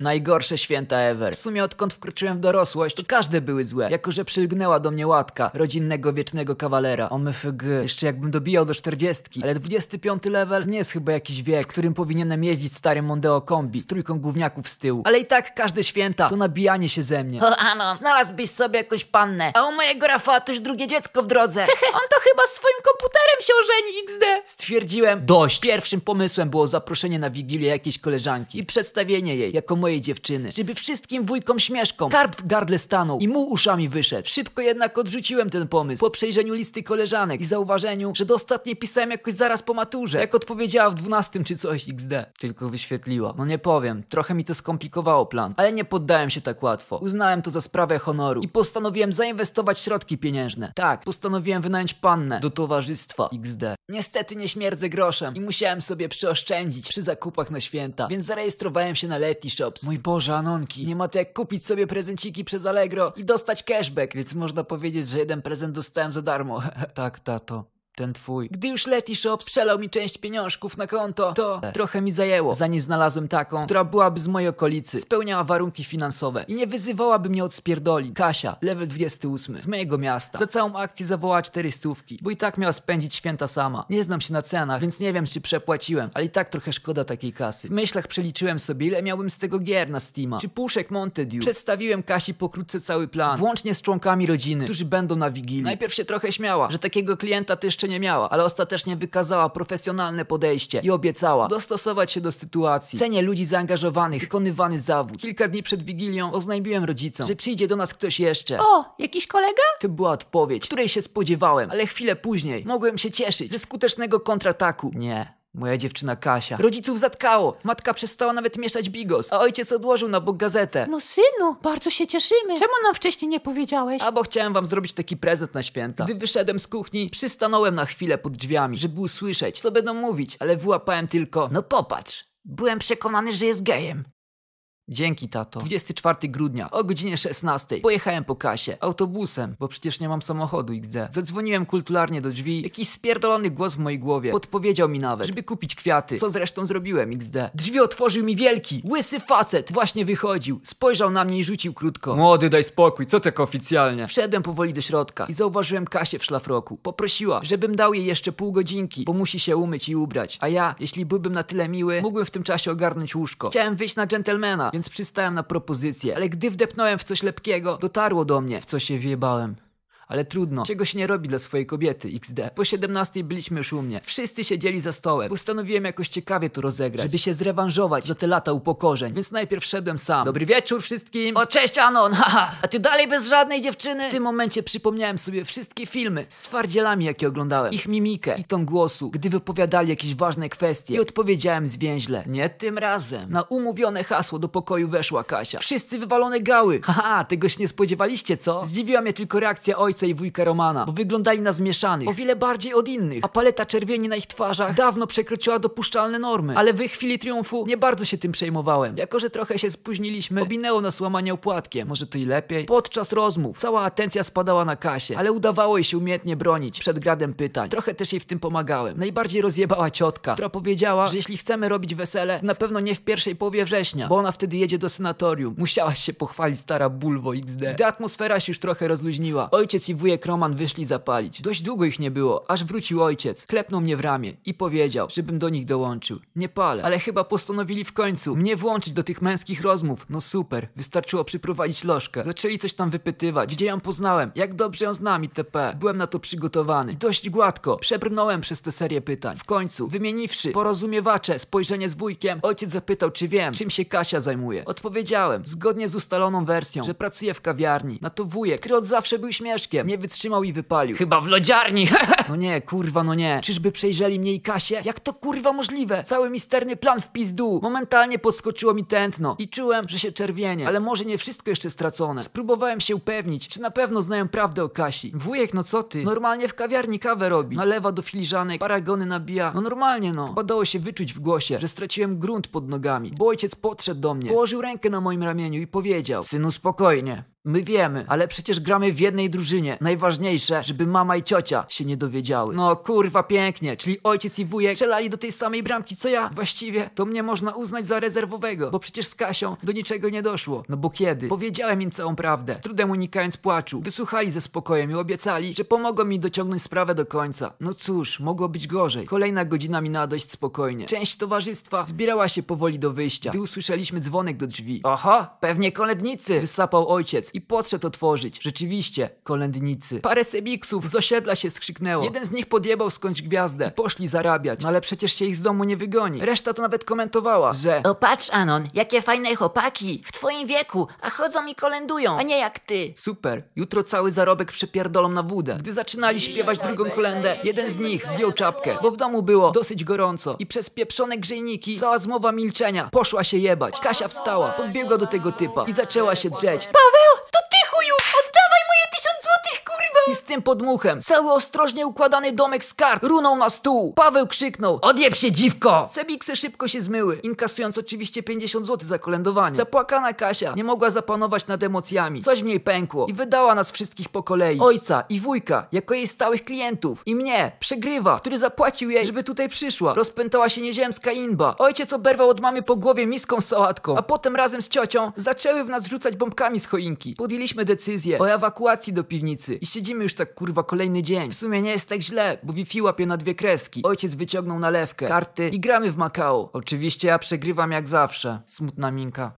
Najgorsze święta ever. W sumie odkąd wkroczyłem w dorosłość, to każde były złe. Jako, że przylgnęła do mnie łatka, rodzinnego wiecznego kawalera. OMFG. Jeszcze jakbym dobijał do 40. Ale 25 level to nie jest chyba jakiś wiek, w którym powinienem jeździć starym Mondeo kombi z trójką gówniaków z tyłu. Ale i tak każde święta to nabijanie się ze mnie. O, Anon, znalazłbyś sobie jakąś pannę, a u mojego Rafała to już drugie dziecko w drodze. On to chyba swoim komputerem się ożeni, XD. Stwierdziłem dość. Pierwszym pomysłem było zaproszenie na wigilię jakiejś koleżanki i przedstawienie jej jako mojej dziewczyny, żeby wszystkim wujkom śmieszkom karp w gardle stanął i mu uszami wyszedł. Szybko jednak odrzuciłem ten pomysł po przejrzeniu listy koleżanek i zauważeniu, że do ostatniej pisałem jakoś zaraz po maturze, jak odpowiedziała w 12 czy coś XD. Tylko wyświetliła. No nie powiem, trochę mi to skomplikowało plan, ale nie poddałem się tak łatwo. Uznałem to za sprawę honoru i postanowiłem zainwestować środki pieniężne. Tak, postanowiłem wynająć pannę do towarzystwa XD. Niestety nie śmierdzę groszem i musiałem sobie przyoszczędzić przy zakupach na święta, więc zarejestrowałem się na Letty Shops. Mój Boże, Anonki, nie ma to jak kupić sobie prezenciki przez Allegro i dostać cashback, więc można powiedzieć, że jeden prezent dostałem za darmo. tak, tato. Ten twój. Gdy już Letty Shop strzelał mi część pieniążków na konto, to trochę mi zajęło, zanim znalazłem taką, która byłaby z mojej okolicy, spełniała warunki finansowe i nie wyzywałaby mnie od spierdoli. Kasia, level 28, z mojego miasta. Za całą akcję zawołała cztery stówki, bo i tak miała spędzić święta sama. Nie znam się na cenach, więc nie wiem, czy przepłaciłem, ale i tak trochę szkoda takiej kasy. W myślach przeliczyłem sobie, ile miałbym z tego gier na Steama, czy puszek Mountain Dew. Przedstawiłem Kasi pokrótce cały plan, włącznie z członkami rodziny, którzy będą na Wigilii. Najpierw się trochę śmiała, że takiego klienta to jeszcze nie miała, ale ostatecznie wykazała profesjonalne podejście i obiecała dostosować się do sytuacji. Cenię ludzi zaangażowanych, wykonywany zawód. Kilka dni przed Wigilią oznajmiłem rodzicom, że przyjdzie do nas ktoś jeszcze. O, jakiś kolega? To była odpowiedź, której się spodziewałem, ale chwilę później mogłem się cieszyć ze skutecznego kontrataku. Nie. Moja dziewczyna Kasia. Rodziców zatkało. Matka przestała nawet mieszać bigos, a ojciec odłożył na bok gazetę. No synu, bardzo się cieszymy. Czemu nam wcześniej nie powiedziałeś? A bo chciałem wam zrobić taki prezent na święta. Gdy wyszedłem z kuchni, przystanąłem na chwilę pod drzwiami, żeby usłyszeć, co będą mówić, ale wyłapałem tylko No popatrz, byłem przekonany, że jest gejem. Dzięki, tato. 24 grudnia o godzinie 16 pojechałem po kasie autobusem, bo przecież nie mam samochodu XD. Zadzwoniłem kulturalnie do drzwi. Jakiś spierdolony głos w mojej głowie podpowiedział mi nawet, żeby kupić kwiaty, co zresztą zrobiłem XD. Drzwi otworzył mi wielki, łysy facet. Właśnie wychodził. Spojrzał na mnie i rzucił krótko. Młody, daj spokój, co tak oficjalnie? Wszedłem powoli do środka i zauważyłem Kasię w szlafroku. Poprosiła, żebym dał jej jeszcze pół godzinki, bo musi się umyć i ubrać. A ja, jeśli byłbym na tyle miły, mógłbym w tym czasie ogarnąć łóżko. Chciałem wyjść na dżentelmena, więc przystałem na propozycję, ale gdy wdepnąłem w coś lepkiego, dotarło do mnie, w co się wjebałem. Ale trudno, czego się nie robi dla swojej kobiety, XD. Po 17 byliśmy już u mnie. Wszyscy siedzieli za stołem. Postanowiłem jakoś ciekawie to rozegrać, żeby się zrewanżować za te lata upokorzeń. Więc najpierw szedłem sam. Dobry wieczór wszystkim. O, cześć Anon, haha, a ty dalej bez żadnej dziewczyny? W tym momencie przypomniałem sobie wszystkie filmy z twardzielami, jakie oglądałem. Ich mimikę i ton głosu, gdy wypowiadali jakieś ważne kwestie. I odpowiedziałem zwięźle. Nie tym razem. Na umówione hasło do pokoju weszła Kasia. Wszyscy wywalone gały. Haha, tego się nie spodziewaliście, co? Zdziwiła mnie tylko reakcja ojca i wujka Romana, bo wyglądali na zmieszanych. O wiele bardziej od innych. A paleta czerwieni na ich twarzach dawno przekroczyła dopuszczalne normy. Ale w chwili triumfu nie bardzo się tym przejmowałem. Jako, że trochę się spóźniliśmy, obinęło nas łamanie opłatkiem. Może to i lepiej. Podczas rozmów cała atencja spadała na kasie, ale udawało jej się umiejętnie bronić przed gradem pytań. Trochę też jej w tym pomagałem. Najbardziej rozjebała ciotka, która powiedziała, że jeśli chcemy robić wesele, to na pewno nie w pierwszej połowie września, bo ona wtedy jedzie do senatorium. Musiałaś się pochwalić stara bulwo XD. Gdy atmosfera się już trochę rozluźniła, ojciec i wujek Roman wyszli zapalić. Dość długo ich nie było, aż wrócił ojciec, klepnął mnie w ramię i powiedział, żebym do nich dołączył. Nie palę, ale chyba postanowili w końcu mnie włączyć do tych męskich rozmów. No super, wystarczyło przyprowadzić lożkę. Zaczęli coś tam wypytywać, gdzie ją poznałem, jak dobrze ją znam itp. Byłem na to przygotowany. Dość gładko, przebrnąłem przez tę serię pytań. W końcu, wymieniwszy porozumiewacze spojrzenie z wujkiem, ojciec zapytał, czy wiem, czym się Kasia zajmuje. Odpowiedziałem, zgodnie z ustaloną wersją, że pracuje w kawiarni. Na to wujek, który od zawsze był śmieszkiem, nie wytrzymał i wypalił. Chyba w lodziarni. No nie, kurwa, no nie. Czyżby przejrzeli mnie i Kasię? Jak to kurwa możliwe? Cały misterny plan w pizdu. Momentalnie podskoczyło mi tętno i czułem, że się czerwienie. Ale może nie wszystko jeszcze stracone. Spróbowałem się upewnić, czy na pewno znają prawdę o Kasi. Wujek, no co ty? Normalnie w kawiarni kawę robi. Nalewa do filiżanek, paragony nabija. No normalnie no. Padało się wyczuć w głosie, że straciłem grunt pod nogami. Bo ojciec podszedł do mnie, położył rękę na moim ramieniu i powiedział Synu, spokojnie. My wiemy, ale przecież gramy w jednej drużynie. Najważniejsze, żeby mama i ciocia się nie dowiedziały. No kurwa pięknie, czyli ojciec i wujek strzelali do tej samej bramki co ja. Właściwie to mnie można uznać za rezerwowego, bo przecież z Kasią do niczego nie doszło. No bo kiedy? Powiedziałem im całą prawdę, z trudem unikając płaczu. Wysłuchali ze spokojem i obiecali, że pomogą mi dociągnąć sprawę do końca. No cóż, mogło być gorzej. Kolejna godzina minęła dość spokojnie. Część towarzystwa zbierała się powoli do wyjścia, gdy usłyszeliśmy dzwonek do drzwi. Oho, pewnie kolędnicy! Wysapał ojciec i podszedł otworzyć. Rzeczywiście, kolędnicy. Parę sebiksów z osiedla się skrzyknęło. Jeden z nich podjebał skądś gwiazdę i poszli zarabiać. No ale przecież się ich z domu nie wygoni. Reszta to nawet komentowała, że... O patrz Anon, jakie fajne chłopaki, w twoim wieku, a chodzą i kolędują, a nie jak ty. Super, jutro cały zarobek przepierdolą na wódę. Gdy zaczynali śpiewać drugą kolędę, jeden z nich zdjął czapkę, bo w domu było dosyć gorąco i przez pieprzone grzejniki cała zmowa milczenia poszła się jebać. Kasia wstała, podbiegła do tego typa i zaczęła się drzeć. Paweł, I z tym podmuchem cały ostrożnie układany domek z kart runął na stół. Paweł krzyknął Odjeb się, dziwko! Sebiksy szybko się zmyły, inkasując oczywiście 50 zł za kolędowanie. Zapłakana Kasia nie mogła zapanować nad emocjami. Coś w niej pękło i wydała nas wszystkich po kolei. Ojca i wujka, jako jej stałych klientów. I mnie, przegrywa, który zapłacił jej, żeby tutaj przyszła. Rozpętała się nieziemska inba. Ojciec oberwał od mamy po głowie miską z sałatką, a potem razem z ciocią zaczęły w nas rzucać bombkami z choinki. Podjęliśmy decyzję o ewakuacji do piwnicy i siedzimy już tak kurwa kolejny dzień. W sumie nie jest tak źle, bo Wi-Fi łapie na dwie kreski. Ojciec wyciągnął nalewkę, karty i gramy w Makao. Oczywiście ja przegrywam jak zawsze. Smutna minka.